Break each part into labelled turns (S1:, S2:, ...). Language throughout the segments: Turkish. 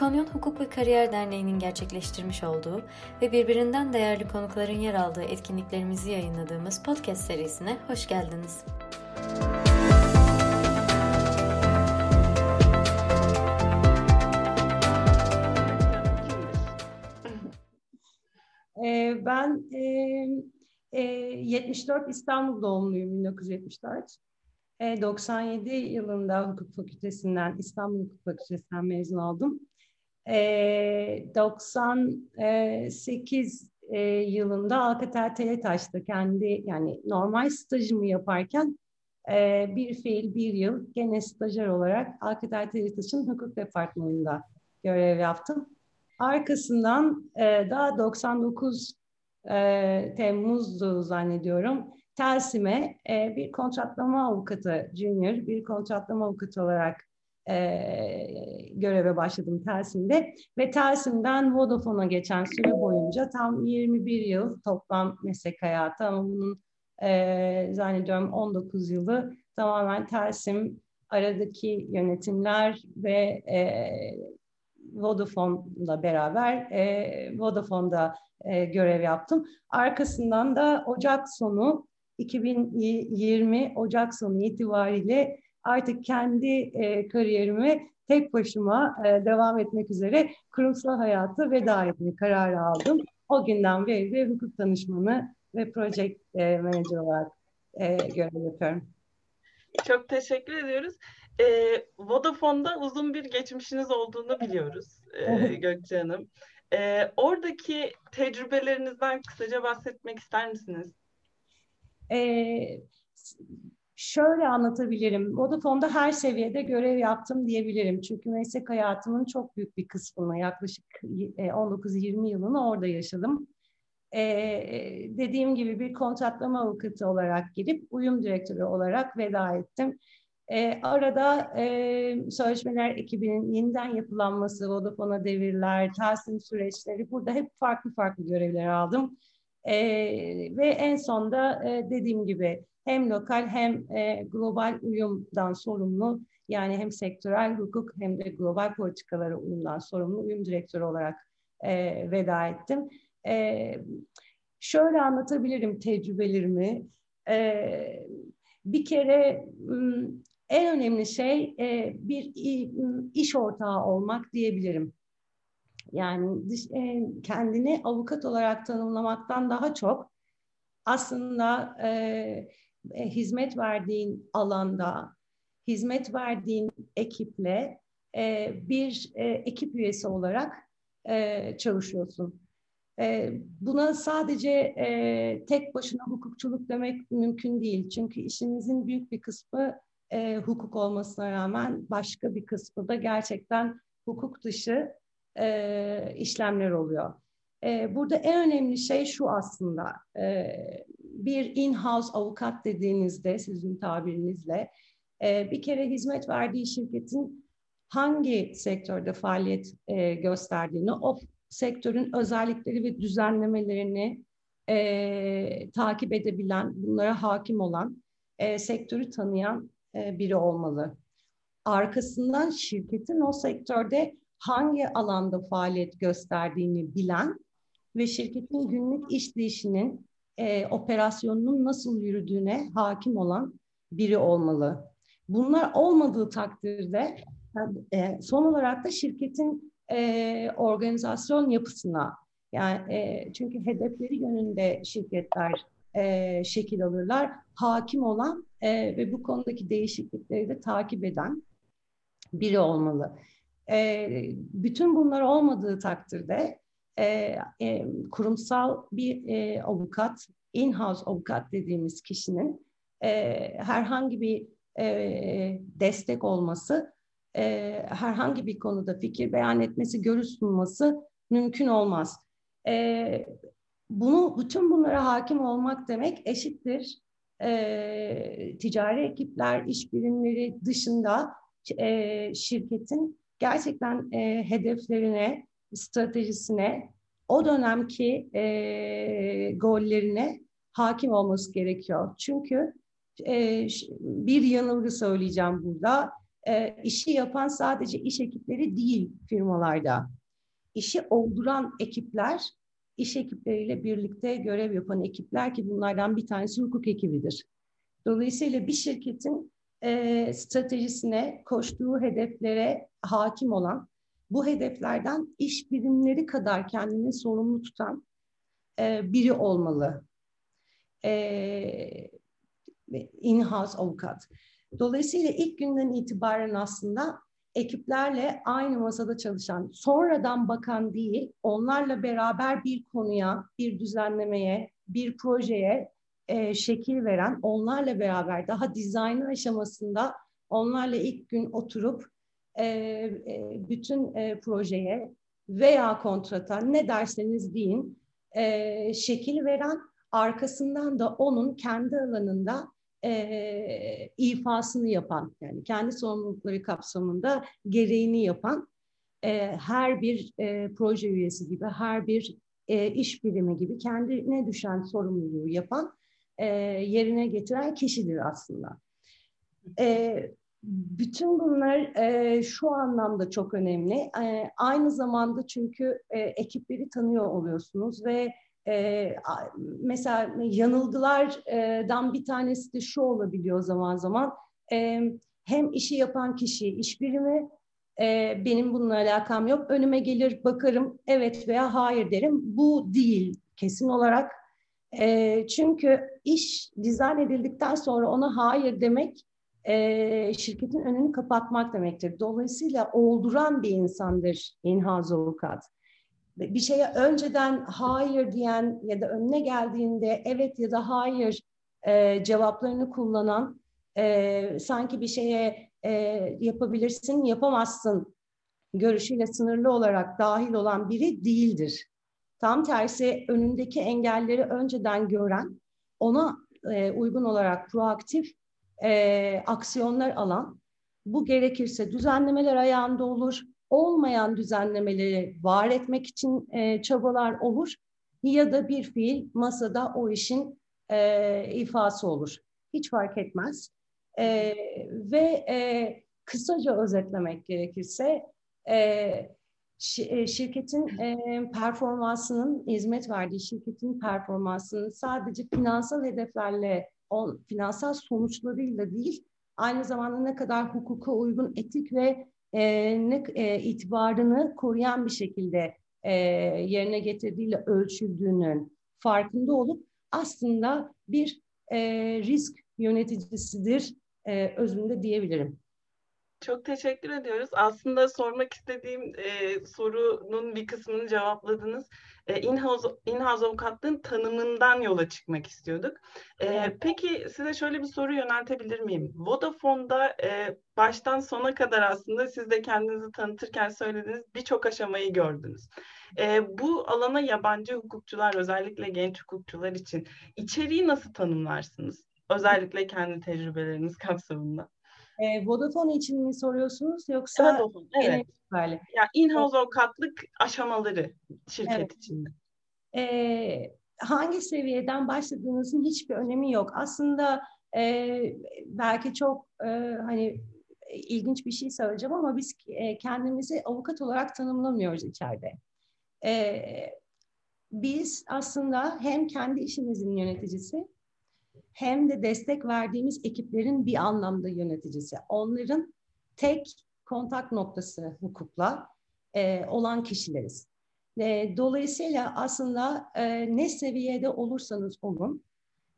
S1: İkonyon Hukuk ve Kariyer Derneği'nin gerçekleştirmiş olduğu ve birbirinden değerli konukların yer aldığı etkinliklerimizi yayınladığımız podcast serisine hoş geldiniz.
S2: Ee, ben e, e, 74 İstanbul doğumluyum 1974. 97 yılında hukuk fakültesinden, İstanbul Hukuk Fakültesinden mezun oldum. 98 yılında Alcatel Teletaş'ta kendi yani normal stajımı yaparken bir fiil bir yıl gene stajyer olarak Alcatel Teletaş'ın hukuk departmanında görev yaptım. Arkasından daha 99 Temmuz'du zannediyorum Telsim'e e, bir kontratlama avukatı, junior bir kontratlama avukatı olarak e, göreve başladım Telsim'de. Ve Telsim'den Vodafone'a geçen süre boyunca tam 21 yıl toplam meslek hayatı ama bunun e, zannediyorum 19 yılı tamamen Telsim aradaki yönetimler ve e, Vodafone'la beraber e, Vodafone'da e, görev yaptım. Arkasından da Ocak sonu 2020 Ocak sonu itibariyle artık kendi e, kariyerimi tek başıma e, devam etmek üzere kurumsal hayatı veda etme kararı aldım. O günden beri de hukuk danışmanı ve project e, manager olarak e, görev yapıyorum.
S3: Çok teşekkür ediyoruz. E, Vodafone'da uzun bir geçmişiniz olduğunu biliyoruz e, Gökçe Hanım. E, oradaki tecrübelerinizden kısaca bahsetmek ister misiniz?
S2: Ee, şöyle anlatabilirim. Vodafone'da her seviyede görev yaptım diyebilirim. Çünkü meslek hayatımın çok büyük bir kısmını yaklaşık 19-20 e, yılını orada yaşadım. Ee, dediğim gibi bir kontratlama avukatı olarak girip uyum direktörü olarak veda ettim. Ee, arada e, sözleşmeler ekibinin yeniden yapılanması, Vodafone'a devirler, tahsil süreçleri burada hep farklı farklı görevler aldım. E, ve en sonda e, dediğim gibi hem lokal hem e, global uyumdan sorumlu yani hem sektörel hukuk hem de global politikalara uyumdan sorumlu uyum direktörü olarak e, veda ettim. E, şöyle anlatabilirim tecrübelerimi. E, bir kere en önemli şey e, bir iş ortağı olmak diyebilirim. Yani dış, e, kendini avukat olarak tanımlamaktan daha çok aslında e, e, hizmet verdiğin alanda, hizmet verdiğin ekiple e, bir e, ekip üyesi olarak e, çalışıyorsun. E, buna sadece e, tek başına hukukçuluk demek mümkün değil. Çünkü işimizin büyük bir kısmı e, hukuk olmasına rağmen başka bir kısmı da gerçekten hukuk dışı e, işlemler oluyor. E, burada en önemli şey şu aslında, e, bir in-house avukat dediğinizde sizin tabirinizle e, bir kere hizmet verdiği şirketin hangi sektörde faaliyet e, gösterdiğini, o sektörün özellikleri ve düzenlemelerini e, takip edebilen, bunlara hakim olan, sektörü tanıyan biri olmalı. Arkasından şirketin o sektörde hangi alanda faaliyet gösterdiğini bilen ve şirketin günlük işleyişinin, e, operasyonunun nasıl yürüdüğüne hakim olan biri olmalı. Bunlar olmadığı takdirde e, son olarak da şirketin e, organizasyon yapısına yani e, çünkü hedefleri yönünde şirketler e, şekil alırlar. Hakim olan e, ve bu konudaki değişiklikleri de takip eden biri olmalı. E, bütün bunlar olmadığı takdirde e, e, kurumsal bir e, avukat, in-house avukat dediğimiz kişinin e, herhangi bir e, destek olması, e, herhangi bir konuda fikir beyan etmesi, görüş sunması mümkün olmaz. E, bunu bütün bunlara hakim olmak demek eşittir. E, ticari ekipler, iş birimleri dışında e, şirketin gerçekten e, hedeflerine, stratejisine, o dönemki e, gollerine hakim olması gerekiyor. Çünkü e, bir yanılgı söyleyeceğim burada. e, işi yapan sadece iş ekipleri değil firmalarda. İşi olduran ekipler, iş ekipleriyle birlikte görev yapan ekipler ki bunlardan bir tanesi hukuk ekibidir. Dolayısıyla bir şirketin e, stratejisine, koştuğu hedeflere hakim olan, bu hedeflerden iş birimleri kadar kendini sorumlu tutan e, biri olmalı. E, in-house avukat. Dolayısıyla ilk günden itibaren aslında ekiplerle aynı masada çalışan, sonradan bakan değil, onlarla beraber bir konuya, bir düzenlemeye, bir projeye e, şekil veren, onlarla beraber daha dizayn aşamasında onlarla ilk gün oturup e, e, bütün e, projeye veya kontrata ne derseniz deyin e, şekil veren, arkasından da onun kendi alanında e, ifasını yapan, yani kendi sorumlulukları kapsamında gereğini yapan e, her bir e, proje üyesi gibi, her bir e, iş birimi gibi kendine düşen sorumluluğu yapan, e, yerine getiren kişidir aslında. E, bütün bunlar e, şu anlamda çok önemli. E, aynı zamanda çünkü e, ekipleri tanıyor oluyorsunuz ve e, mesela yanılgılardan bir tanesi de şu olabiliyor zaman zaman. E, hem işi yapan kişi, iş birimi, e, benim bununla alakam yok. Önüme gelir bakarım evet veya hayır derim. Bu değil kesin olarak. E, çünkü iş dizayn edildikten sonra ona hayır demek e, şirketin önünü kapatmak demektir. Dolayısıyla olduran bir insandır in-house avukat bir şeye önceden hayır diyen ya da önüne geldiğinde evet ya da hayır e, cevaplarını kullanan e, sanki bir şeye e, yapabilirsin yapamazsın görüşüyle sınırlı olarak dahil olan biri değildir. Tam tersi önündeki engelleri önceden gören, ona e, uygun olarak proaktif e, aksiyonlar alan, bu gerekirse düzenlemeler ayağında olur, olmayan düzenlemeleri var etmek için e, çabalar olur ya da bir fiil masada o işin e, ifası olur. Hiç fark etmez. E, ve e, kısaca özetlemek gerekirse e, şirketin e, performansının, hizmet verdiği şirketin performansının sadece finansal hedeflerle, on, finansal sonuçlarıyla değil, aynı zamanda ne kadar hukuka uygun etik ve e, ne, e, itibarını koruyan bir şekilde e, yerine getirdiğiyle ölçüldüğünün farkında olup aslında bir e, risk yöneticisidir e, özünde diyebilirim.
S3: Çok teşekkür ediyoruz. Aslında sormak istediğim e, sorunun bir kısmını cevapladınız. E, in-house, in-house avukatlığın tanımından yola çıkmak istiyorduk. E, evet. Peki size şöyle bir soru yöneltebilir miyim? Vodafone'da e, baştan sona kadar aslında siz de kendinizi tanıtırken söylediğiniz birçok aşamayı gördünüz. E, bu alana yabancı hukukçular, özellikle genç hukukçular için içeriği nasıl tanımlarsınız? Özellikle kendi tecrübeleriniz kapsamında.
S2: E, Vodafone için mi soruyorsunuz yoksa
S3: Vodafone, evet. Yani in-house avukatlık aşamaları şirket evet. içinde.
S2: E, hangi seviyeden başladığınızın hiçbir önemi yok. Aslında e, belki çok e, hani ilginç bir şey söyleyeceğim ama biz e, kendimizi avukat olarak tanımlamıyoruz içeride. E, biz aslında hem kendi işimizin yöneticisi hem de destek verdiğimiz ekiplerin bir anlamda yöneticisi. Onların tek kontak noktası hukukla e, olan kişileriz. E, dolayısıyla aslında e, ne seviyede olursanız olun,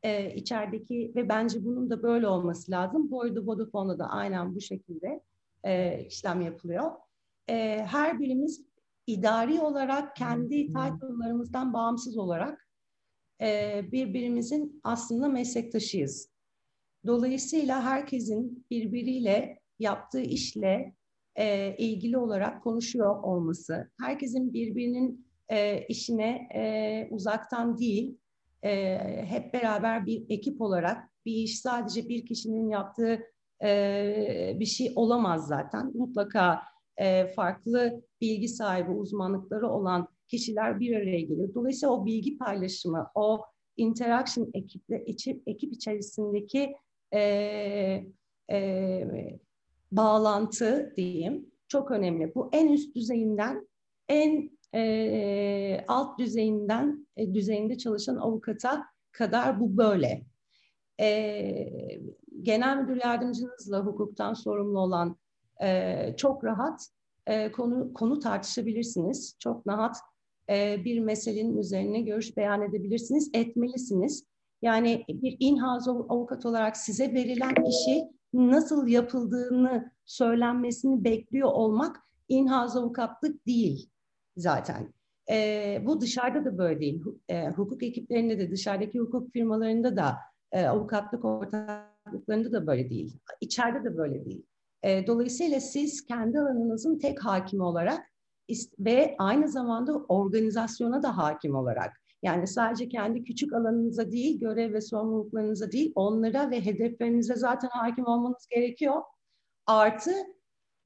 S2: e, içerideki ve bence bunun da böyle olması lazım. Bu arada Vodafone'da da aynen bu şekilde e, işlem yapılıyor. E, her birimiz idari olarak kendi title'larımızdan bağımsız olarak e, birbirimizin aslında meslektaşıyız. Dolayısıyla herkesin birbiriyle yaptığı işle e, ilgili olarak konuşuyor olması, herkesin birbirinin e, işine e, uzaktan değil, e, hep beraber bir ekip olarak bir iş sadece bir kişinin yaptığı e, bir şey olamaz zaten. Mutlaka e, farklı bilgi sahibi, uzmanlıkları olan kişiler bir araya gelir. Dolayısıyla o bilgi paylaşımı, o interaction ekiple, ekip, ekip içerisindeki e, e, bağlantı diyeyim çok önemli. Bu en üst düzeyinden en e, alt düzeyinden e, düzeyinde çalışan avukata kadar bu böyle. E, genel müdür yardımcınızla hukuktan sorumlu olan e, çok rahat e, konu konu tartışabilirsiniz. Çok rahat e, bir meselenin üzerine görüş beyan edebilirsiniz, etmelisiniz. Yani bir in-house avukat olarak size verilen işi nasıl yapıldığını söylenmesini bekliyor olmak in-house avukatlık değil zaten. E, bu dışarıda da böyle değil. E, hukuk ekiplerinde de dışarıdaki hukuk firmalarında da e, avukatlık ortaklıklarında da böyle değil. İçeride de böyle değil. E, dolayısıyla siz kendi alanınızın tek hakimi olarak ve aynı zamanda organizasyona da hakim olarak yani sadece kendi küçük alanınıza değil, görev ve sorumluluklarınıza değil, onlara ve hedeflerinize zaten hakim olmanız gerekiyor. Artı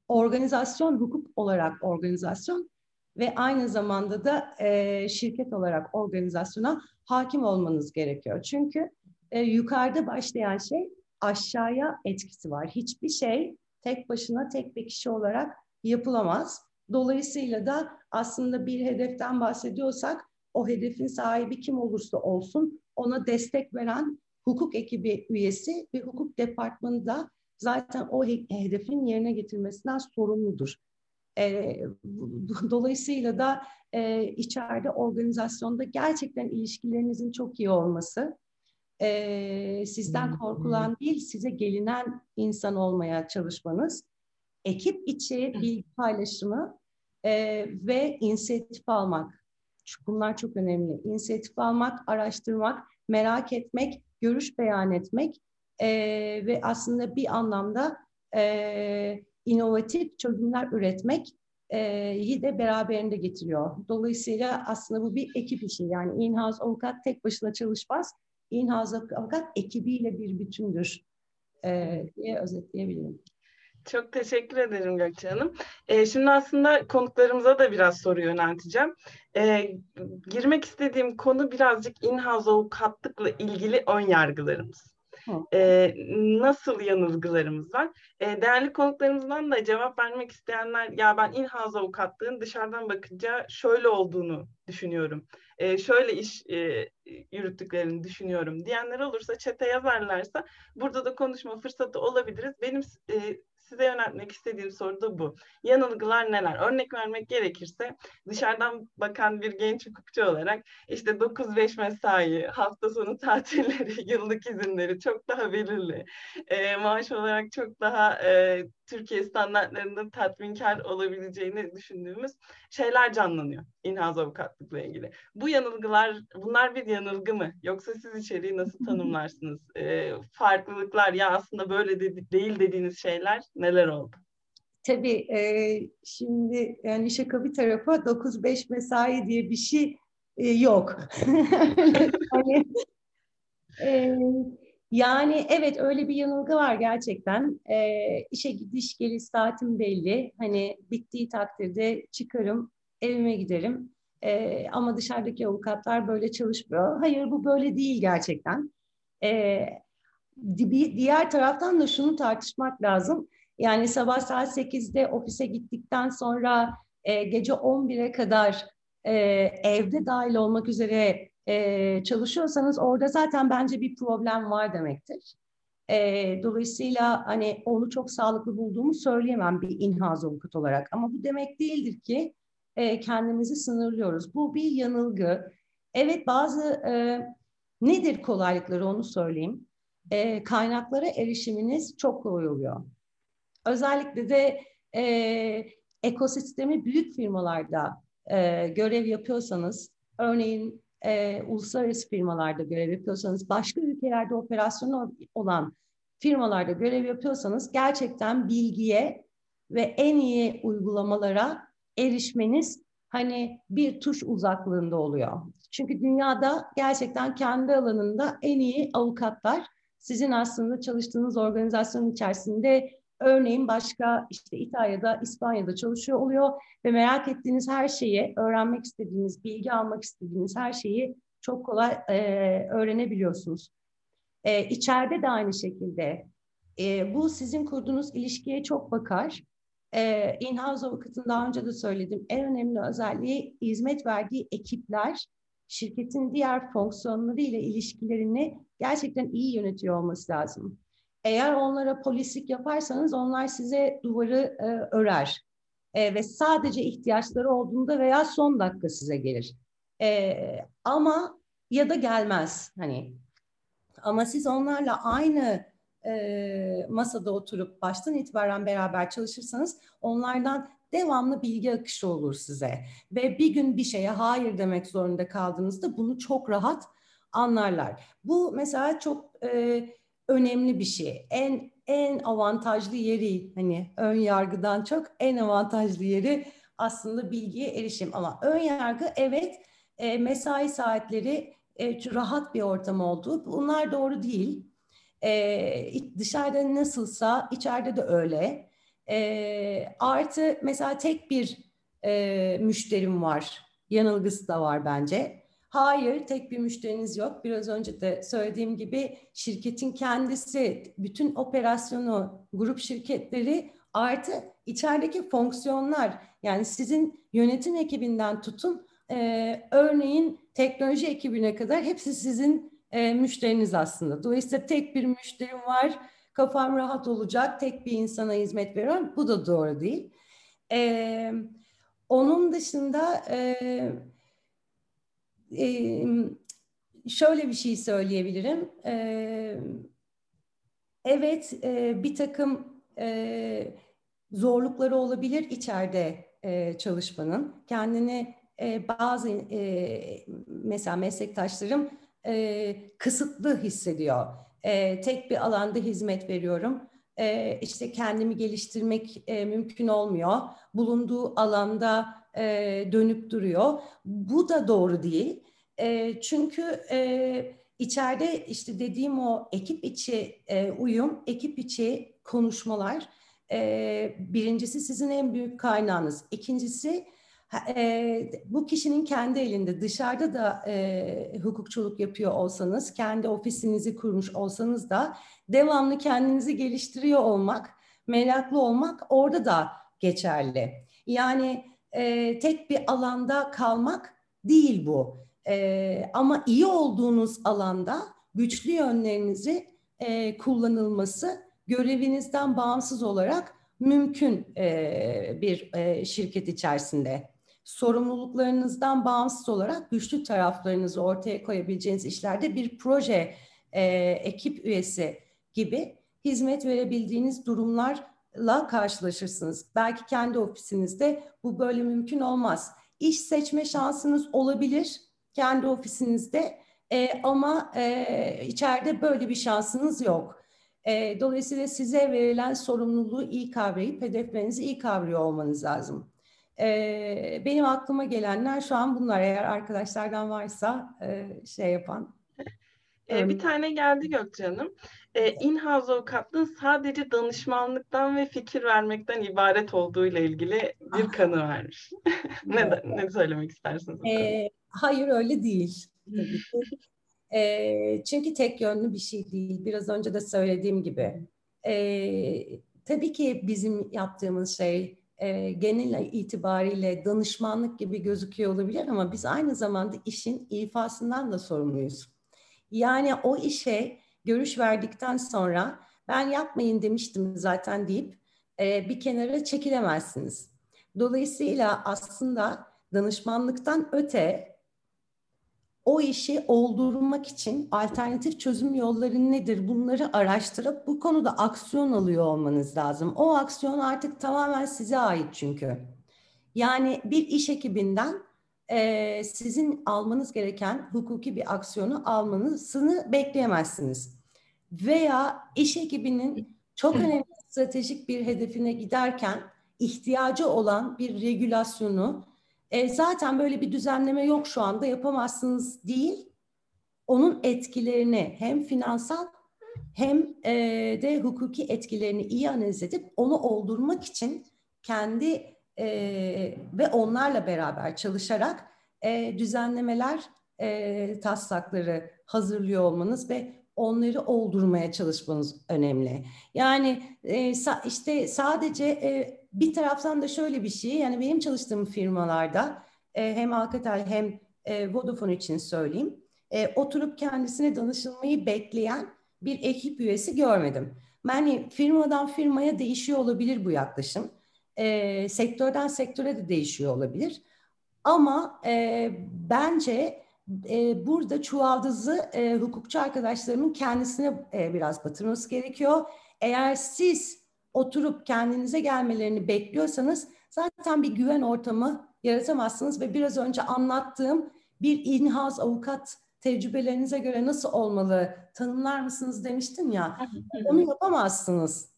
S2: organizasyon, hukuk olarak organizasyon ve aynı zamanda da e, şirket olarak organizasyona hakim olmanız gerekiyor. Çünkü e, yukarıda başlayan şey aşağıya etkisi var. Hiçbir şey tek başına tek bir kişi olarak yapılamaz. Dolayısıyla da aslında bir hedeften bahsediyorsak o hedefin sahibi kim olursa olsun ona destek veren hukuk ekibi üyesi ve hukuk departmanı da zaten o hedefin yerine getirmesinden sorumludur. E, dolayısıyla da e, içeride organizasyonda gerçekten ilişkilerinizin çok iyi olması, e, sizden korkulan değil, size gelinen insan olmaya çalışmanız, ekip içi bilgi paylaşımı e, ve inisiyatif almak. Bunlar çok önemli. İnisiyatif almak, araştırmak, merak etmek, görüş beyan etmek e, ve aslında bir anlamda e, inovatif çözümler üretmek e, iyi de beraberinde getiriyor. Dolayısıyla aslında bu bir ekip işi. Yani in-house avukat tek başına çalışmaz. In-house avukat ekibiyle bir bütündür e, diye özetleyebilirim.
S3: Çok teşekkür ederim Gökçe Hanım. Ee, şimdi aslında konuklarımıza da biraz soru yönelteceğim. Ee, girmek istediğim konu birazcık in-house avukatlıkla ilgili ön yargılarımız. Ee, nasıl yanılgılarımız var? Ee, değerli konuklarımızdan da cevap vermek isteyenler ya ben in-house avukatlığın dışarıdan bakınca şöyle olduğunu düşünüyorum. Ee, şöyle iş e, yürüttüklerini düşünüyorum diyenler olursa çete yazarlarsa burada da konuşma fırsatı olabiliriz. Benim e, size yöneltmek istediğim soru da bu. Yanılgılar neler? Örnek vermek gerekirse dışarıdan bakan bir genç hukukçu olarak işte 9-5 mesai, hafta sonu tatilleri, yıllık izinleri çok daha belirli. E, maaş olarak çok daha e, Türkiye standartlarında tatminkar olabileceğini düşündüğümüz şeyler canlanıyor in-house avukatlıkla ilgili. Bu yanılgılar, bunlar bir yanılgı mı? Yoksa siz içeriği nasıl tanımlarsınız? E, farklılıklar ya aslında böyle de, değil dediğiniz şeyler neler oldu?
S2: Tabii e, şimdi yani şaka bir tarafa 9-5 mesai diye bir şey e, yok. hani, e, yani evet öyle bir yanılgı var gerçekten. E, işe gidiş geliş saatim belli. Hani bittiği takdirde çıkarım, evime giderim. E, ama dışarıdaki avukatlar böyle çalışmıyor. Hayır bu böyle değil gerçekten. E, diğer taraftan da şunu tartışmak lazım. Yani sabah saat 8'de ofise gittikten sonra e, gece 11'e kadar e, evde dahil olmak üzere e, çalışıyorsanız orada zaten bence bir problem var demektir. E, dolayısıyla hani onu çok sağlıklı bulduğumu söyleyemem bir in-house avukat olarak. Ama bu demek değildir ki e, kendimizi sınırlıyoruz. Bu bir yanılgı. Evet bazı e, nedir kolaylıkları onu söyleyeyim. E, kaynaklara erişiminiz çok kolay oluyor. Özellikle de e, ekosistemi büyük firmalarda e, görev yapıyorsanız, örneğin e, uluslararası firmalarda görev yapıyorsanız, başka ülkelerde operasyonu olan firmalarda görev yapıyorsanız gerçekten bilgiye ve en iyi uygulamalara erişmeniz hani bir tuş uzaklığında oluyor. Çünkü dünyada gerçekten kendi alanında en iyi avukatlar sizin aslında çalıştığınız organizasyonun içerisinde örneğin başka işte İtalya'da, İspanya'da çalışıyor oluyor ve merak ettiğiniz her şeyi, öğrenmek istediğiniz, bilgi almak istediğiniz her şeyi çok kolay e, öğrenebiliyorsunuz. E, içeride de aynı şekilde E, bu sizin kurduğunuz ilişkiye çok bakar. E, in-house avukatın daha önce de söyledim. En önemli özelliği hizmet verdiği ekipler şirketin diğer fonksiyonları ile ilişkilerini gerçekten iyi yönetiyor olması lazım. Eğer onlara polislik yaparsanız onlar size duvarı e, örer e, ve sadece ihtiyaçları olduğunda veya son dakika size gelir. E, ama ya da gelmez hani. Ama siz onlarla aynı e, masada oturup baştan itibaren beraber çalışırsanız onlardan devamlı bilgi akışı olur size. Ve bir gün bir şeye hayır demek zorunda kaldığınızda bunu çok rahat anlarlar. Bu mesela çok e, önemli bir şey. En en avantajlı yeri hani ön yargıdan çok en avantajlı yeri aslında bilgiye erişim. Ama ön yargı evet e, mesai saatleri e, rahat bir ortam olduğu bunlar doğru değil. E, dışarıda nasılsa içeride de öyle. E, artı mesela tek bir e, müşterim var. Yanılgısı da var bence. Hayır, tek bir müşteriniz yok. Biraz önce de söylediğim gibi şirketin kendisi, bütün operasyonu, grup şirketleri artı içerideki fonksiyonlar yani sizin yönetim ekibinden tutun e, örneğin teknoloji ekibine kadar hepsi sizin e, müşteriniz aslında. Dolayısıyla tek bir müşterim var, kafam rahat olacak, tek bir insana hizmet veriyorum. Bu da doğru değil. E, onun dışında e, şöyle bir şey söyleyebilirim. Evet bir takım zorlukları olabilir içeride çalışmanın. Kendini bazı mesela meslektaşlarım kısıtlı hissediyor. Tek bir alanda hizmet veriyorum. E, işte kendimi geliştirmek mümkün olmuyor. Bulunduğu alanda e, dönüp duruyor. Bu da doğru değil. E, çünkü e, içeride işte dediğim o ekip içi e, uyum, ekip içi konuşmalar. E, birincisi sizin en büyük kaynağınız. İkincisi e, bu kişinin kendi elinde dışarıda da e, hukukçuluk yapıyor olsanız, kendi ofisinizi kurmuş olsanız da devamlı kendinizi geliştiriyor olmak, meraklı olmak orada da geçerli. Yani e, tek bir alanda kalmak değil bu. E, ama iyi olduğunuz alanda güçlü yönlerinizi e, kullanılması görevinizden bağımsız olarak mümkün e, bir e, şirket içerisinde sorumluluklarınızdan bağımsız olarak güçlü taraflarınızı ortaya koyabileceğiniz işlerde bir proje e, ekip üyesi gibi hizmet verebildiğiniz durumlarla karşılaşırsınız. Belki kendi ofisinizde bu böyle mümkün olmaz. İş seçme şansınız olabilir kendi ofisinizde e, ama e, içeride böyle bir şansınız yok. E, dolayısıyla size verilen sorumluluğu iyi kavrayıp hedeflerinizi iyi kavruyor olmanız lazım. E, benim aklıma gelenler şu an bunlar. Eğer arkadaşlardan varsa e, şey yapan.
S3: E, bir tane geldi Gökçe Hanım. E, in-house avukatlığın sadece danışmanlıktan ve fikir vermekten ibaret olduğu ile ilgili bir ah. kanı vermiş. ne, ne söylemek istersiniz?
S2: E, hayır öyle değil. e, çünkü tek yönlü bir şey değil. Biraz önce de söylediğim gibi. E, tabii ki bizim yaptığımız şey e, genel itibariyle danışmanlık gibi gözüküyor olabilir ama biz aynı zamanda işin ifasından da sorumluyuz. Yani o işe görüş verdikten sonra ben yapmayın demiştim zaten deyip e, bir kenara çekilemezsiniz. Dolayısıyla aslında danışmanlıktan öte o işi oldurmak için alternatif çözüm yolları nedir bunları araştırıp bu konuda aksiyon alıyor olmanız lazım. O aksiyon artık tamamen size ait çünkü. Yani bir iş ekibinden e, sizin almanız gereken hukuki bir aksiyonu almanızını bekleyemezsiniz. Veya iş ekibinin çok önemli stratejik bir hedefine giderken ihtiyacı olan bir regülasyonu e, zaten böyle bir düzenleme yok şu anda yapamazsınız değil. Onun etkilerini hem finansal hem e, de hukuki etkilerini iyi analiz edip onu oldurmak için kendi e, ve onlarla beraber çalışarak e, düzenlemeler, e, taslakları hazırlıyor olmanız ve onları oldurmaya çalışmanız önemli. Yani e, sa işte sadece e, bir taraftan da şöyle bir şey yani benim çalıştığım firmalarda e, hem Alcatel hem e, Vodafone için söyleyeyim e, oturup kendisine danışılmayı bekleyen bir ekip üyesi görmedim. Yani firmadan firmaya değişiyor olabilir bu yaklaşım. E, sektörden sektöre de değişiyor olabilir. Ama e, bence e, burada çuvaldızı e, hukukçu arkadaşlarımın kendisine e, biraz batırması gerekiyor. Eğer siz oturup kendinize gelmelerini bekliyorsanız zaten bir güven ortamı yaratamazsınız ve biraz önce anlattığım bir inhaz avukat tecrübelerinize göre nasıl olmalı tanımlar mısınız demiştin ya onu yapamazsınız.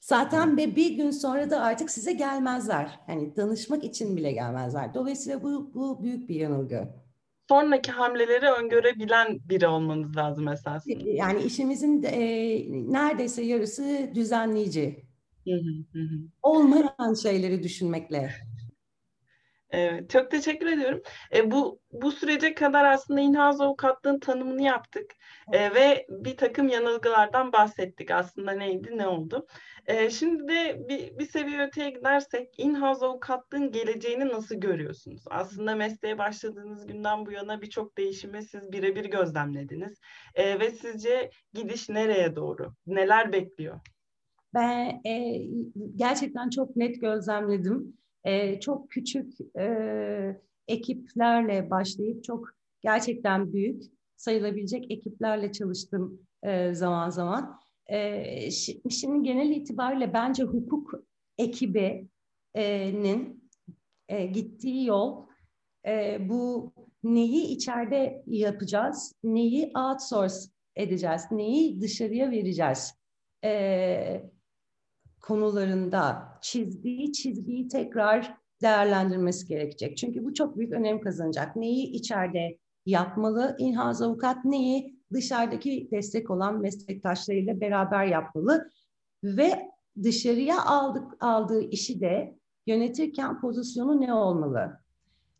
S2: Zaten ve bir gün sonra da artık size gelmezler. Yani danışmak için bile gelmezler. Dolayısıyla bu, bu büyük bir yanılgı.
S3: Sonraki hamleleri öngörebilen biri olmanız lazım esasında.
S2: Yani işimizin e, neredeyse yarısı düzenleyici. Olmayan şeyleri düşünmekle.
S3: Evet, çok teşekkür ediyorum. E, bu bu sürece kadar aslında inhaz avukatlığın tanımını yaptık e, ve bir takım yanılgılardan bahsettik. Aslında neydi, ne oldu? E, şimdi de bir, bir seviye öteye gidersek inhaz avukatlığın geleceğini nasıl görüyorsunuz? Aslında mesleğe başladığınız günden bu yana birçok değişimi siz birebir gözlemlediniz e, ve sizce gidiş nereye doğru? Neler bekliyor?
S2: Ben e, gerçekten çok net gözlemledim e, çok küçük e, ekiplerle başlayıp çok gerçekten büyük sayılabilecek ekiplerle çalıştım e, zaman zaman. E, şimdi genel itibariyle bence hukuk ekibinin e, gittiği yol e, bu neyi içeride yapacağız, neyi outsource edeceğiz, neyi dışarıya vereceğiz. E, konularında çizdiği çizgiyi tekrar değerlendirmesi gerekecek. Çünkü bu çok büyük önem kazanacak. Neyi içeride yapmalı inhaz avukat, neyi dışarıdaki destek olan meslektaşlarıyla beraber yapmalı ve dışarıya aldık, aldığı işi de yönetirken pozisyonu ne olmalı?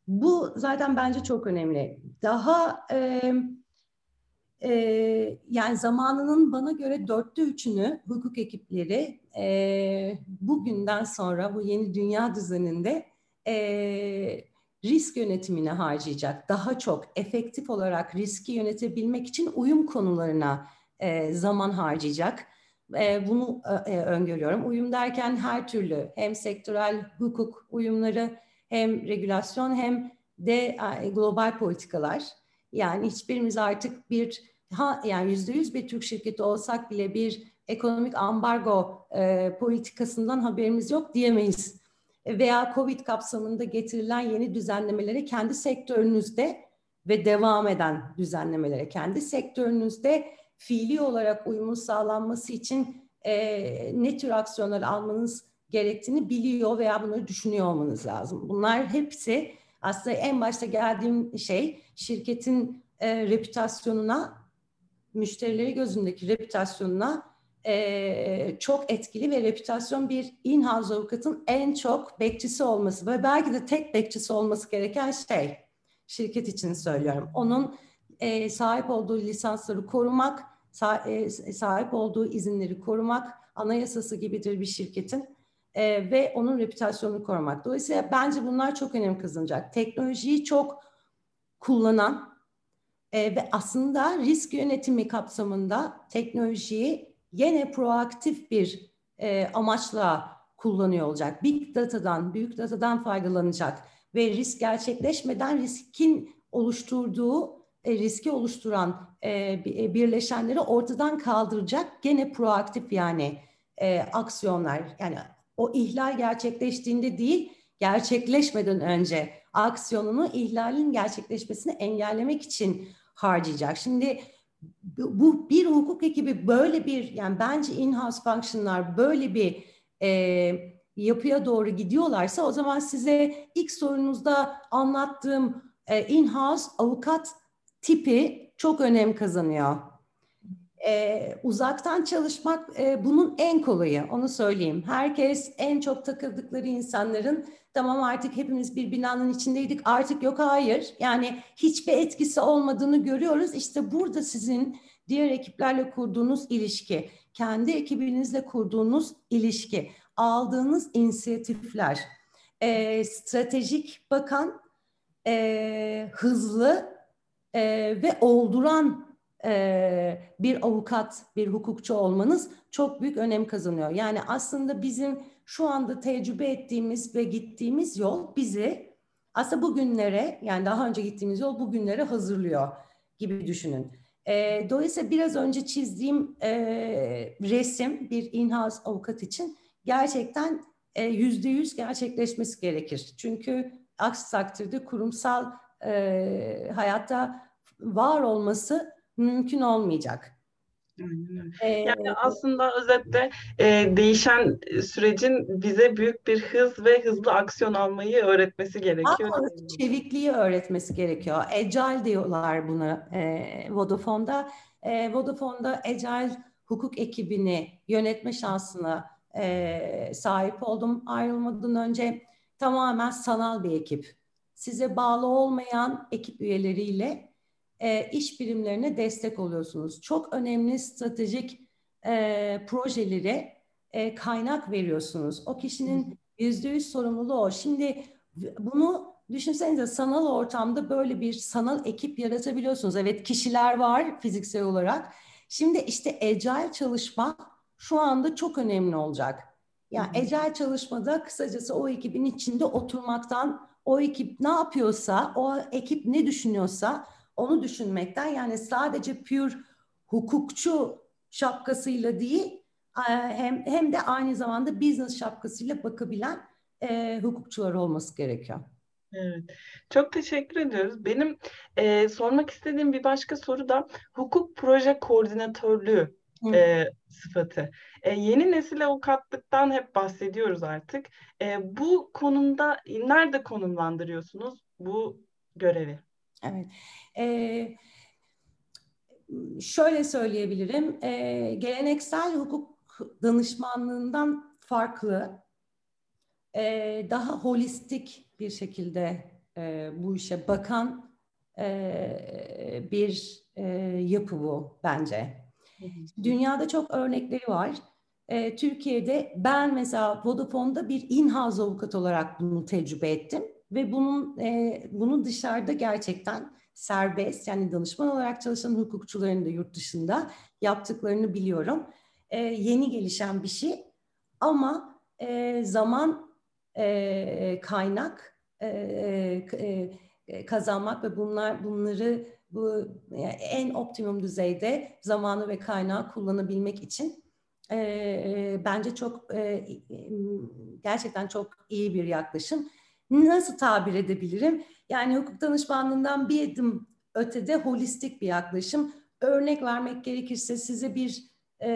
S2: Bu zaten bence çok önemli. Daha e, e, yani zamanının bana göre dörtte üçünü hukuk ekipleri e, bugünden sonra bu yeni dünya düzeninde e, risk yönetimine harcayacak. Daha çok efektif olarak riski yönetebilmek için uyum konularına e, zaman harcayacak. E, bunu e, öngörüyorum. Uyum derken her türlü hem sektörel hukuk uyumları hem regülasyon hem de global politikalar. Yani hiçbirimiz artık bir ha yani yüzde yüz bir Türk şirketi olsak bile bir ekonomik ambargo e, politikasından haberimiz yok diyemeyiz. Veya Covid kapsamında getirilen yeni düzenlemelere kendi sektörünüzde ve devam eden düzenlemelere kendi sektörünüzde fiili olarak uyumun sağlanması için e, ne tür aksiyonlar almanız gerektiğini biliyor veya bunları düşünüyor olmanız lazım. Bunlar hepsi aslında en başta geldiğim şey şirketin e, reputasyonuna müşterileri gözündeki reputasyonuna e, çok etkili ve reputasyon bir in-house avukatın en çok bekçisi olması ve belki de tek bekçisi olması gereken şey şirket için söylüyorum. Onun e, sahip olduğu lisansları korumak, sah sahip olduğu izinleri korumak anayasası gibidir bir şirketin e, ve onun reputasyonunu korumak. Dolayısıyla bence bunlar çok önem kazanacak. Teknolojiyi çok kullanan e, ve aslında risk yönetimi kapsamında teknolojiyi yine proaktif bir e, amaçla kullanıyor olacak. Big Data'dan, büyük datadan faydalanacak ve risk gerçekleşmeden riskin oluşturduğu, e, riski oluşturan e, e birleşenleri ortadan kaldıracak gene proaktif yani e, aksiyonlar. Yani o ihlal gerçekleştiğinde değil, gerçekleşmeden önce aksiyonunu ihlalin gerçekleşmesini engellemek için harcayacak. Şimdi bu bir hukuk ekibi böyle bir yani bence in-house function'lar böyle bir e, yapıya doğru gidiyorlarsa o zaman size ilk sorunuzda anlattığım e, in-house avukat tipi çok önem kazanıyor. E, uzaktan çalışmak e, bunun en kolayı onu söyleyeyim. Herkes en çok takıldıkları insanların tamam artık hepimiz bir binanın içindeydik artık yok hayır. Yani hiçbir etkisi olmadığını görüyoruz. İşte burada sizin diğer ekiplerle kurduğunuz ilişki, kendi ekibinizle kurduğunuz ilişki, aldığınız inisiyatifler, e, stratejik bakan, e, hızlı e, ve olduran bir avukat, bir hukukçu olmanız çok büyük önem kazanıyor. Yani aslında bizim şu anda tecrübe ettiğimiz ve gittiğimiz yol bizi aslında bugünlere yani daha önce gittiğimiz yol bugünlere hazırlıyor gibi düşünün. Dolayısıyla biraz önce çizdiğim resim bir in-house avukat için gerçekten yüzde yüz gerçekleşmesi gerekir. Çünkü aksi takdirde kurumsal hayatta var olması mümkün olmayacak.
S3: Yani aslında özetle e, değişen sürecin bize büyük bir hız ve hızlı aksiyon almayı öğretmesi gerekiyor.
S2: Çevikliği öğretmesi gerekiyor. Agile diyorlar buna e, Vodafone'da. E, Vodafone'da Agile hukuk ekibini yönetme şansına e, sahip oldum ayrılmadan önce. Tamamen sanal bir ekip. Size bağlı olmayan ekip üyeleriyle e, iş birimlerine destek oluyorsunuz. Çok önemli stratejik e, projelere e, kaynak veriyorsunuz. O kişinin yüzde yüz sorumluluğu o. Şimdi bunu düşünsenize sanal ortamda böyle bir sanal ekip yaratabiliyorsunuz. Evet kişiler var fiziksel olarak. Şimdi işte agile çalışma şu anda çok önemli olacak. Yani agile çalışmada kısacası o ekibin içinde oturmaktan o ekip ne yapıyorsa, o ekip ne düşünüyorsa onu düşünmekten yani sadece pure hukukçu şapkasıyla değil e, hem hem de aynı zamanda business şapkasıyla bakabilen e, hukukçular olması gerekiyor.
S3: Evet, çok teşekkür ediyoruz. Benim e, sormak istediğim bir başka soru da hukuk proje koordinatörlüğü e, sıfatı. E, yeni nesil avukatlıktan hep bahsediyoruz artık. E, bu konumda nerede konumlandırıyorsunuz bu görevi?
S2: Evet. Ee, şöyle söyleyebilirim. Ee, geleneksel hukuk danışmanlığından farklı, e, daha holistik bir şekilde e, bu işe bakan e, bir e, yapı bu bence. Dünyada çok örnekleri var. E, Türkiye'de ben mesela Vodafone'da bir in-house avukat olarak bunu tecrübe ettim ve bunun e, bunu dışarıda gerçekten serbest yani danışman olarak çalışan hukukçuların da yurt dışında yaptıklarını biliyorum. E, yeni gelişen bir şey ama e, zaman e, kaynak e, e, e kazanmak ve bunlar bunları bu yani en optimum düzeyde zamanı ve kaynağı kullanabilmek için e, e, bence çok e, gerçekten çok iyi bir yaklaşım nasıl tabir edebilirim? Yani hukuk danışmanlığından bir adım ötede holistik bir yaklaşım. Örnek vermek gerekirse size bir e,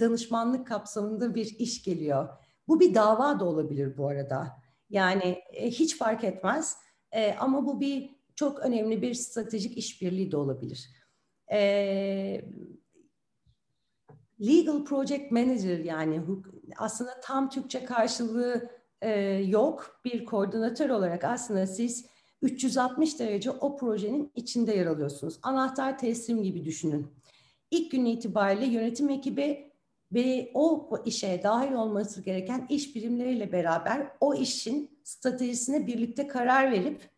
S2: danışmanlık kapsamında bir iş geliyor. Bu bir dava da olabilir bu arada. Yani e, hiç fark etmez. E, ama bu bir çok önemli bir stratejik işbirliği de olabilir. E, legal Project Manager yani aslında tam Türkçe karşılığı e, yok. Bir koordinatör olarak aslında siz 360 derece o projenin içinde yer alıyorsunuz. Anahtar teslim gibi düşünün. İlk gün itibariyle yönetim ekibi ve o işe dahil olması gereken iş birimleriyle beraber o işin stratejisine birlikte karar verip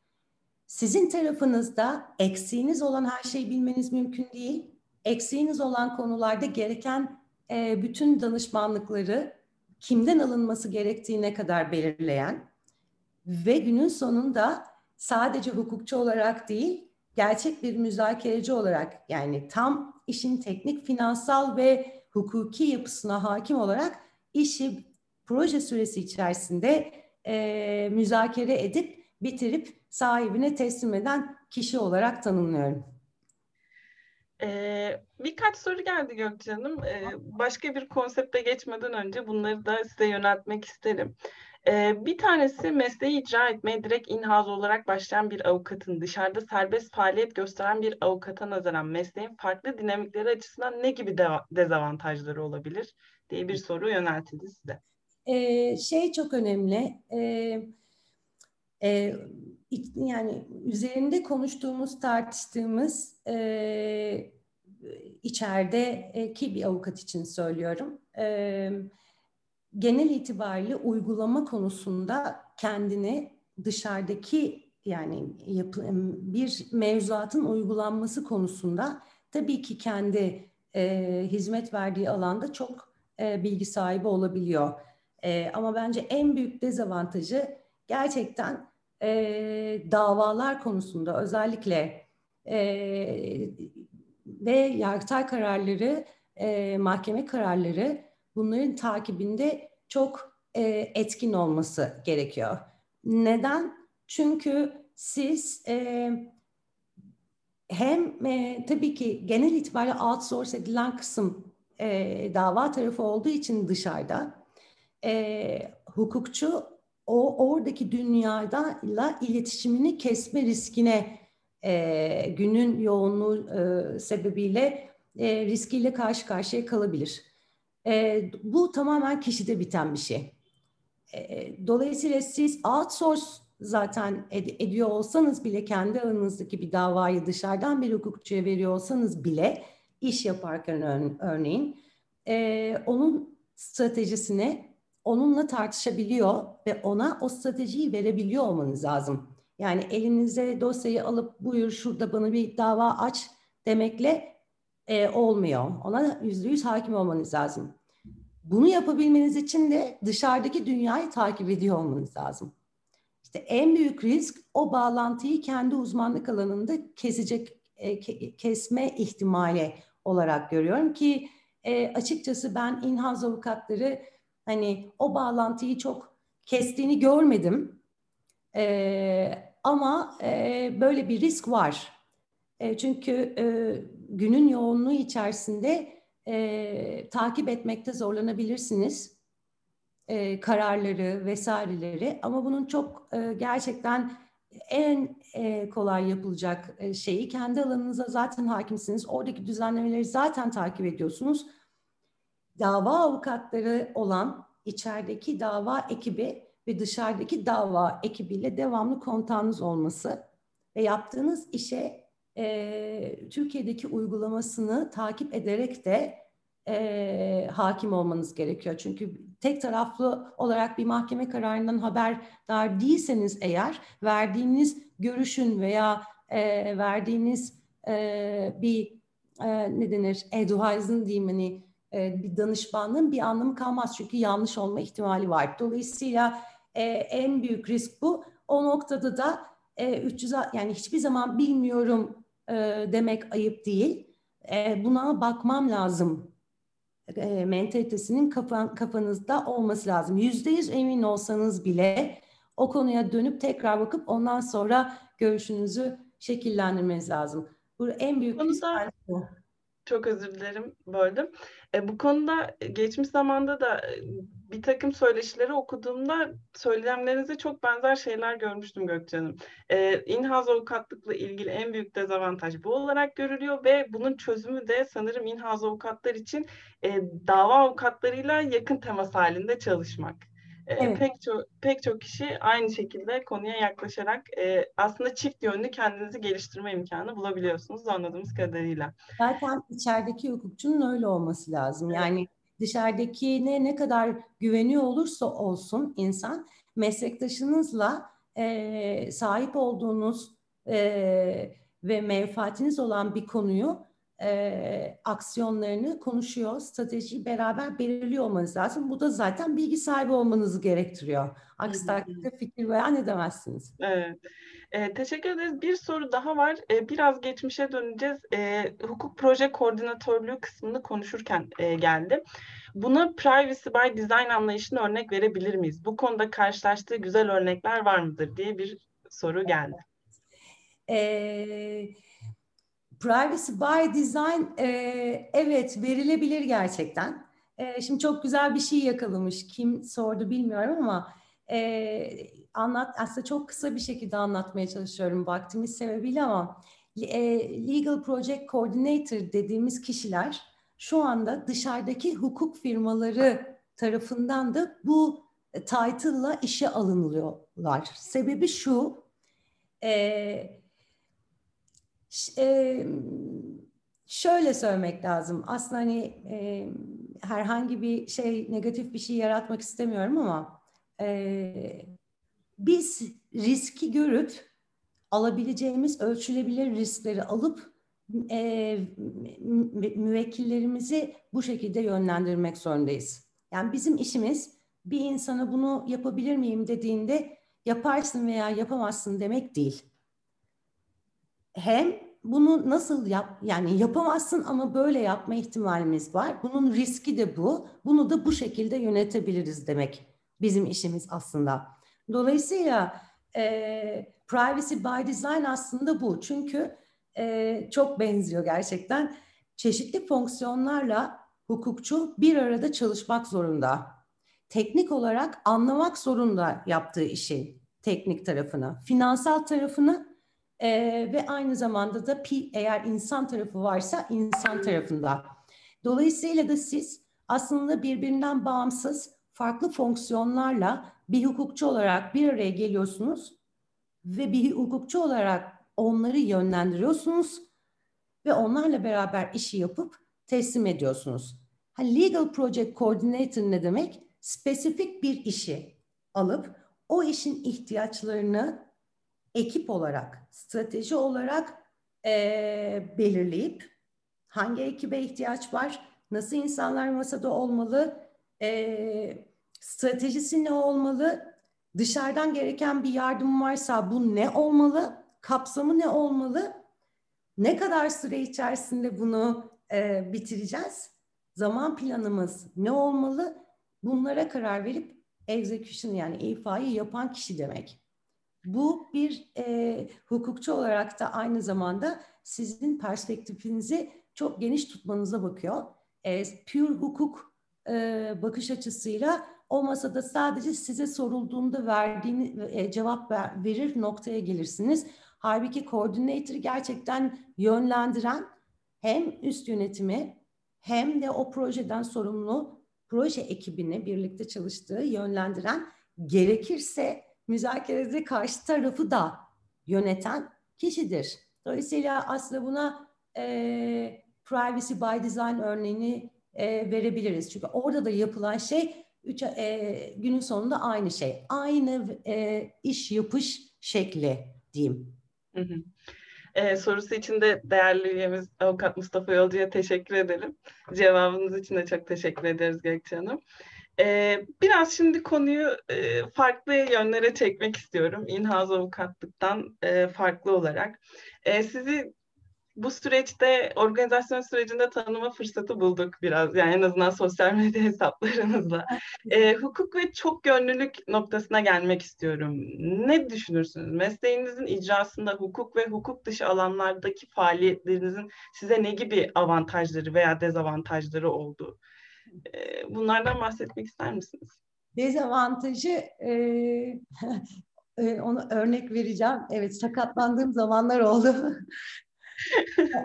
S2: sizin tarafınızda eksiğiniz olan her şeyi bilmeniz mümkün değil. Eksiğiniz olan konularda gereken e, bütün danışmanlıkları kimden alınması gerektiğine kadar belirleyen ve günün sonunda sadece hukukçu olarak değil, gerçek bir müzakereci olarak yani tam işin teknik, finansal ve hukuki yapısına hakim olarak işi proje süresi içerisinde e, müzakere edip bitirip sahibine teslim eden kişi olarak tanımlıyorum.
S3: Ee, birkaç soru geldi Gökçe Hanım. Ee, başka bir konsepte geçmeden önce bunları da size yöneltmek isterim. Ee, bir tanesi mesleği icra etmeye direkt in-house olarak başlayan bir avukatın dışarıda serbest faaliyet gösteren bir avukata nazaran mesleğin farklı dinamikleri açısından ne gibi de- dezavantajları olabilir diye bir soru yöneltildi size.
S2: Ee, şey çok önemli. Ee, e, yani üzerinde konuştuğumuz, tartıştığımız e, içeride e, bir avukat için söylüyorum. E, genel itibariyle uygulama konusunda kendini dışarıdaki yani yapı, bir mevzuatın uygulanması konusunda tabii ki kendi e, hizmet verdiği alanda çok e, bilgi sahibi olabiliyor. E, ama bence en büyük dezavantajı gerçekten e, davalar konusunda özellikle e, ve yargıtay kararları, e, mahkeme kararları bunların takibinde çok e, etkin olması gerekiyor. Neden? Çünkü siz e, hem e, tabii ki genel itibariyle outsource edilen kısım e, dava tarafı olduğu için dışarıda e, hukukçu o oradaki dünyayla iletişimini kesme riskine e, günün yoğunluğu e, sebebiyle e, riskiyle karşı karşıya kalabilir. E, bu tamamen kişide biten bir şey. E, dolayısıyla siz outsource zaten ed- ediyor olsanız bile kendi aranızdaki bir davayı dışarıdan bir hukukçuya veriyor olsanız bile iş yaparken ör- örneğin e, onun stratejisini onunla tartışabiliyor ve ona o stratejiyi verebiliyor olmanız lazım. Yani elinize dosyayı alıp buyur şurada bana bir dava aç demekle e, olmuyor. Ona yüzde yüz hakim olmanız lazım. Bunu yapabilmeniz için de dışarıdaki dünyayı takip ediyor olmanız lazım. İşte en büyük risk o bağlantıyı kendi uzmanlık alanında kesecek, e, kesme ihtimali olarak görüyorum ki e, açıkçası ben in-house avukatları hani o bağlantıyı çok kestiğini görmedim. E, ama e, böyle bir risk var. E, çünkü e, günün yoğunluğu içerisinde e, takip etmekte zorlanabilirsiniz e, kararları vesaireleri ama bunun çok e, gerçekten en e, kolay yapılacak e, şeyi kendi alanınıza zaten hakimsiniz. Oradaki düzenlemeleri zaten takip ediyorsunuz. Dava avukatları olan içerideki dava ekibi ve dışarıdaki dava ekibiyle devamlı kontağınız olması ve yaptığınız işe e, Türkiye'deki uygulamasını takip ederek de e, hakim olmanız gerekiyor. Çünkü tek taraflı olarak bir mahkeme kararından haberdar değilseniz eğer verdiğiniz görüşün veya e, verdiğiniz e, bir e, ne denir advice'ın diyeyim hani e, bir danışmanlığın bir anlamı kalmaz çünkü yanlış olma ihtimali var. Dolayısıyla e, en büyük risk bu. O noktada da e, 300 yani hiçbir zaman bilmiyorum e, demek ayıp değil. E, buna bakmam lazım e, mentalitesinin kafan, kafanızda olması lazım. Yüzde yüz emin olsanız bile o konuya dönüp tekrar bakıp ondan sonra görüşünüzü şekillendirmeniz lazım. Bu en büyük
S3: Konuda, çok özür dilerim böldüm. E, bu konuda geçmiş zamanda da e, bir takım söyleşileri okuduğumda söylemlerinize çok benzer şeyler görmüştüm Gökçe E, in-house avukatlıkla ilgili en büyük dezavantaj bu olarak görülüyor ve bunun çözümü de sanırım in-house avukatlar için e, dava avukatlarıyla yakın temas halinde çalışmak. E, evet. Pek çok pek çok kişi aynı şekilde konuya yaklaşarak e, aslında çift yönlü kendinizi geliştirme imkanı bulabiliyorsunuz anladığımız kadarıyla.
S2: Zaten içerideki hukukçunun öyle olması lazım. Yani dışarıdakine ne kadar güveniyor olursa olsun insan meslektaşınızla e, sahip olduğunuz e, ve menfaatiniz olan bir konuyu e, aksiyonlarını konuşuyor, stratejiyi beraber belirliyor olmanız lazım. Bu da zaten bilgi sahibi olmanızı gerektiriyor. Aksi takdirde fikir beyan edemezsiniz.
S3: Evet. E, teşekkür ederiz. Bir soru daha var. E, biraz geçmişe döneceğiz. E, hukuk proje koordinatörlüğü kısmını konuşurken e, geldi. Buna privacy by design anlayışını örnek verebilir miyiz? Bu konuda karşılaştığı güzel örnekler var mıdır diye bir soru geldi.
S2: Evet. Privacy by Design e, evet verilebilir gerçekten. E, şimdi çok güzel bir şey yakalamış. Kim sordu bilmiyorum ama e, anlat aslında çok kısa bir şekilde anlatmaya çalışıyorum vaktimiz sebebiyle ama e, Legal Project Coordinator dediğimiz kişiler şu anda dışarıdaki hukuk firmaları tarafından da bu title'la işe alınıyorlar. Sebebi şu, e, şöyle söylemek lazım. Aslında hani e, herhangi bir şey negatif bir şey yaratmak istemiyorum ama e, biz riski görüp alabileceğimiz ölçülebilir riskleri alıp e, müvekkillerimizi bu şekilde yönlendirmek zorundayız. Yani bizim işimiz bir insana bunu yapabilir miyim dediğinde yaparsın veya yapamazsın demek değil. Hem bunu nasıl yap yani yapamazsın ama böyle yapma ihtimalimiz var. Bunun riski de bu. Bunu da bu şekilde yönetebiliriz demek bizim işimiz aslında. Dolayısıyla e, privacy by design aslında bu. Çünkü e, çok benziyor gerçekten. Çeşitli fonksiyonlarla hukukçu bir arada çalışmak zorunda. Teknik olarak anlamak zorunda yaptığı işin teknik tarafını, finansal tarafını e, ve aynı zamanda da pi, eğer insan tarafı varsa insan tarafında. Dolayısıyla da siz aslında birbirinden bağımsız farklı fonksiyonlarla bir hukukçu olarak bir araya geliyorsunuz ve bir hukukçu olarak onları yönlendiriyorsunuz ve onlarla beraber işi yapıp teslim ediyorsunuz. Legal Project Coordinator ne demek? Spesifik bir işi alıp o işin ihtiyaçlarını ekip olarak, strateji olarak e, belirleyip hangi ekibe ihtiyaç var, nasıl insanlar masada olmalı, e, stratejisi ne olmalı, dışarıdan gereken bir yardım varsa bu ne olmalı, kapsamı ne olmalı, ne kadar süre içerisinde bunu e, bitireceğiz, zaman planımız ne olmalı, bunlara karar verip execution yani ifayı yapan kişi demek. Bu bir e, hukukçu olarak da aynı zamanda sizin perspektifinizi çok geniş tutmanıza bakıyor. E, pure hukuk e, bakış açısıyla o masada sadece size sorulduğunda verdiğini e, cevap ver, verir noktaya gelirsiniz. Halbuki koordinatörü gerçekten yönlendiren hem üst yönetimi hem de o projeden sorumlu proje ekibini birlikte çalıştığı yönlendiren gerekirse müzakerede karşı tarafı da yöneten kişidir. Dolayısıyla aslında buna e, privacy by design örneğini e, verebiliriz. Çünkü orada da yapılan şey üç, e, günün sonunda aynı şey. Aynı e, iş yapış şekli diyeyim.
S3: Hı hı. Ee, sorusu için de değerli üyemiz Avukat Mustafa Yolcu'ya teşekkür edelim. Cevabınız için de çok teşekkür ederiz Gökçe Hanım. Ee, biraz şimdi konuyu e, farklı yönlere çekmek istiyorum. İnhaz avukatlıktan e, farklı olarak. E, sizi bu süreçte organizasyon sürecinde tanıma fırsatı bulduk biraz. Yani en azından sosyal medya hesaplarınızla. E, hukuk ve çok yönlülük noktasına gelmek istiyorum. Ne düşünürsünüz? Mesleğinizin icrasında hukuk ve hukuk dışı alanlardaki faaliyetlerinizin size ne gibi avantajları veya dezavantajları oldu? E, bunlardan bahsetmek ister misiniz?
S2: Dezavantajı e, e, onu örnek vereceğim. Evet sakatlandığım zamanlar oldu.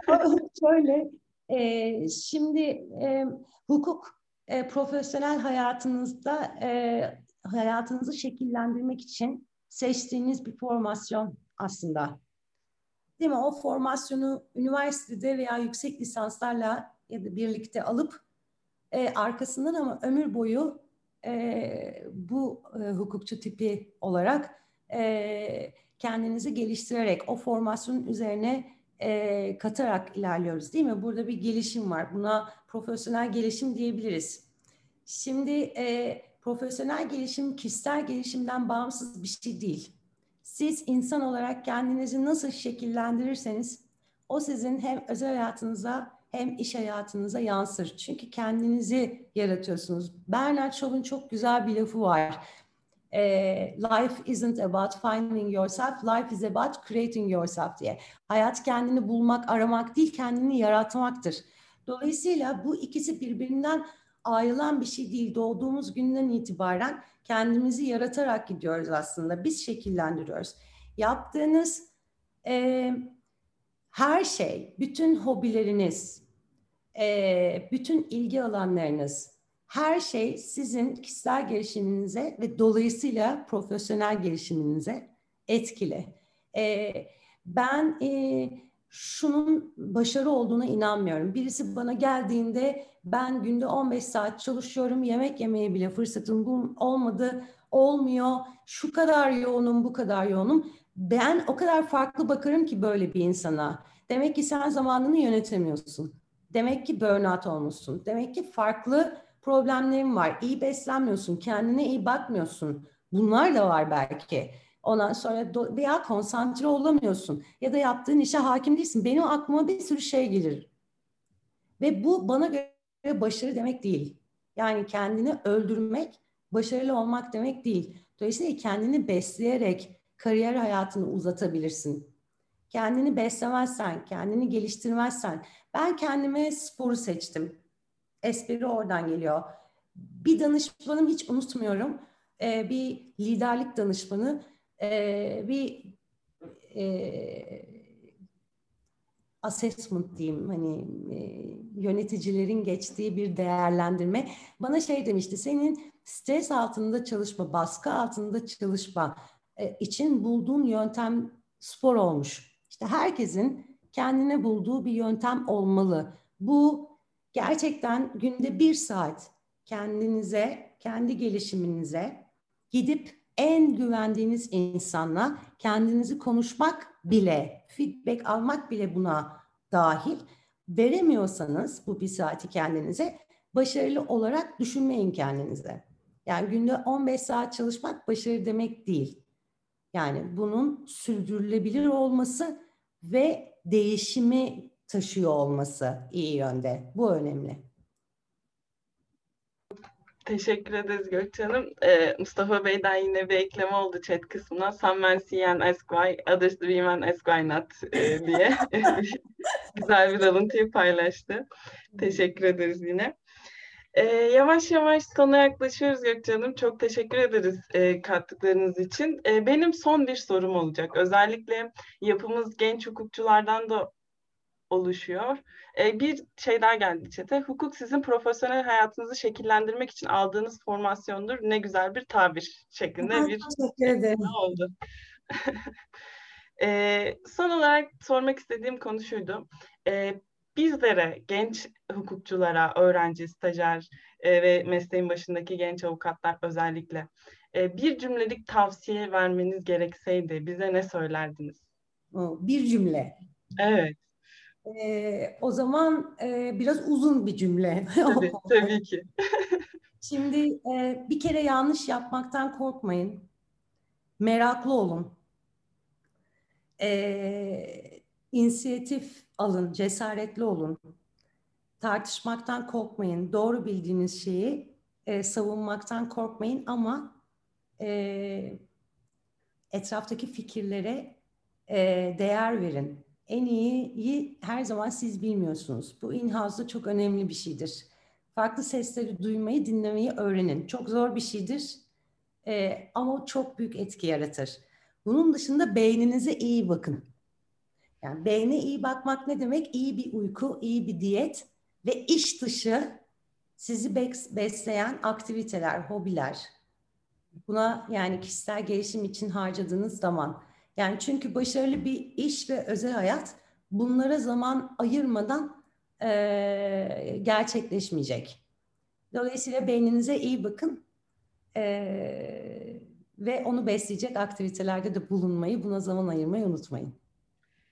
S2: Şöyle, e, şimdi e, hukuk e, profesyonel hayatınızda e, hayatınızı şekillendirmek için seçtiğiniz bir formasyon aslında. Değil mi? O formasyonu üniversitede veya yüksek lisanslarla ya da birlikte alıp e, arkasından ama ömür boyu e, bu e, hukukçu tipi olarak e, kendinizi geliştirerek o formasyonun üzerine e, katarak ilerliyoruz değil mi? Burada bir gelişim var. Buna profesyonel gelişim diyebiliriz. Şimdi e, profesyonel gelişim kişisel gelişimden bağımsız bir şey değil. Siz insan olarak kendinizi nasıl şekillendirirseniz o sizin hem özel hayatınıza hem iş hayatınıza yansır. Çünkü kendinizi yaratıyorsunuz. Bernard Shaw'un çok güzel bir lafı var e, life isn't about finding yourself, life is about creating yourself diye. Hayat kendini bulmak, aramak değil, kendini yaratmaktır. Dolayısıyla bu ikisi birbirinden ayrılan bir şey değil. Doğduğumuz günden itibaren kendimizi yaratarak gidiyoruz aslında. Biz şekillendiriyoruz. Yaptığınız e, her şey, bütün hobileriniz, e, bütün ilgi alanlarınız, her şey sizin kişisel gelişiminize ve dolayısıyla profesyonel gelişiminize etkili. E, ben e, şunun başarı olduğuna inanmıyorum. Birisi bana geldiğinde ben günde 15 saat çalışıyorum, yemek yemeye bile fırsatım olmadı, olmuyor, şu kadar yoğunum, bu kadar yoğunum. Ben o kadar farklı bakarım ki böyle bir insana. Demek ki sen zamanını yönetemiyorsun. Demek ki burnout olmuşsun. Demek ki farklı problemlerin var. İyi beslenmiyorsun, kendine iyi bakmıyorsun. Bunlar da var belki. Ondan sonra veya konsantre olamıyorsun ya da yaptığın işe hakim değilsin. Benim aklıma bir sürü şey gelir. Ve bu bana göre başarı demek değil. Yani kendini öldürmek başarılı olmak demek değil. Dolayısıyla kendini besleyerek kariyer hayatını uzatabilirsin. Kendini beslemezsen, kendini geliştirmezsen. Ben kendime sporu seçtim. Espri oradan geliyor. Bir danışmanım hiç unutmuyorum. Ee, bir liderlik danışmanı e, bir e, assessment diyeyim hani e, yöneticilerin geçtiği bir değerlendirme bana şey demişti senin stres altında çalışma baskı altında çalışma e, için bulduğun yöntem spor olmuş işte herkesin kendine bulduğu bir yöntem olmalı bu gerçekten günde bir saat kendinize kendi gelişiminize gidip en güvendiğiniz insanla kendinizi konuşmak bile, feedback almak bile buna dahil. Veremiyorsanız bu bir saati kendinize başarılı olarak düşünmeyin kendinize. Yani günde 15 saat çalışmak başarı demek değil. Yani bunun sürdürülebilir olması ve değişimi taşıyor olması iyi yönde. Bu önemli.
S3: Teşekkür ederiz Gökçe Hanım. Ee, Mustafa Bey'den yine bir ekleme oldu chat kısmına. Some men see and ask why, others women ask why not e, diye güzel bir alıntıyı paylaştı. Teşekkür ederiz yine. Ee, yavaş yavaş sona yaklaşıyoruz Gökçe Hanım. Çok teşekkür ederiz e, kattıklarınız için. E, benim son bir sorum olacak. Özellikle yapımız genç hukukçulardan da oluşuyor. E, bir şey daha geldi çete. Hukuk sizin profesyonel hayatınızı şekillendirmek için aldığınız formasyondur. Ne güzel bir tabir şeklinde bir
S2: teşekkür ederim.
S3: oldu. e, son olarak sormak istediğim konu şuydu. E, bizlere, genç hukukçulara, öğrenci, stajyer e, ve mesleğin başındaki genç avukatlar özellikle e, bir cümlelik tavsiye vermeniz gerekseydi bize ne söylerdiniz?
S2: Bir cümle.
S3: Evet.
S2: Ee, o zaman e, biraz uzun bir cümle.
S3: Tabii, tabii ki.
S2: Şimdi e, bir kere yanlış yapmaktan korkmayın. Meraklı olun. E, inisiyatif alın, cesaretli olun. Tartışmaktan korkmayın. Doğru bildiğiniz şeyi e, savunmaktan korkmayın ama e, etraftaki fikirlere e, değer verin en iyiyi her zaman siz bilmiyorsunuz. Bu in-house'da çok önemli bir şeydir. Farklı sesleri duymayı, dinlemeyi öğrenin. Çok zor bir şeydir ee, ama çok büyük etki yaratır. Bunun dışında beyninize iyi bakın. Yani beyne iyi bakmak ne demek? İyi bir uyku, iyi bir diyet ve iş dışı sizi besleyen aktiviteler, hobiler. Buna yani kişisel gelişim için harcadığınız zaman yani çünkü başarılı bir iş ve özel hayat bunlara zaman ayırmadan e, gerçekleşmeyecek. Dolayısıyla beyninize iyi bakın e, ve onu besleyecek aktivitelerde de bulunmayı, buna zaman ayırmayı unutmayın.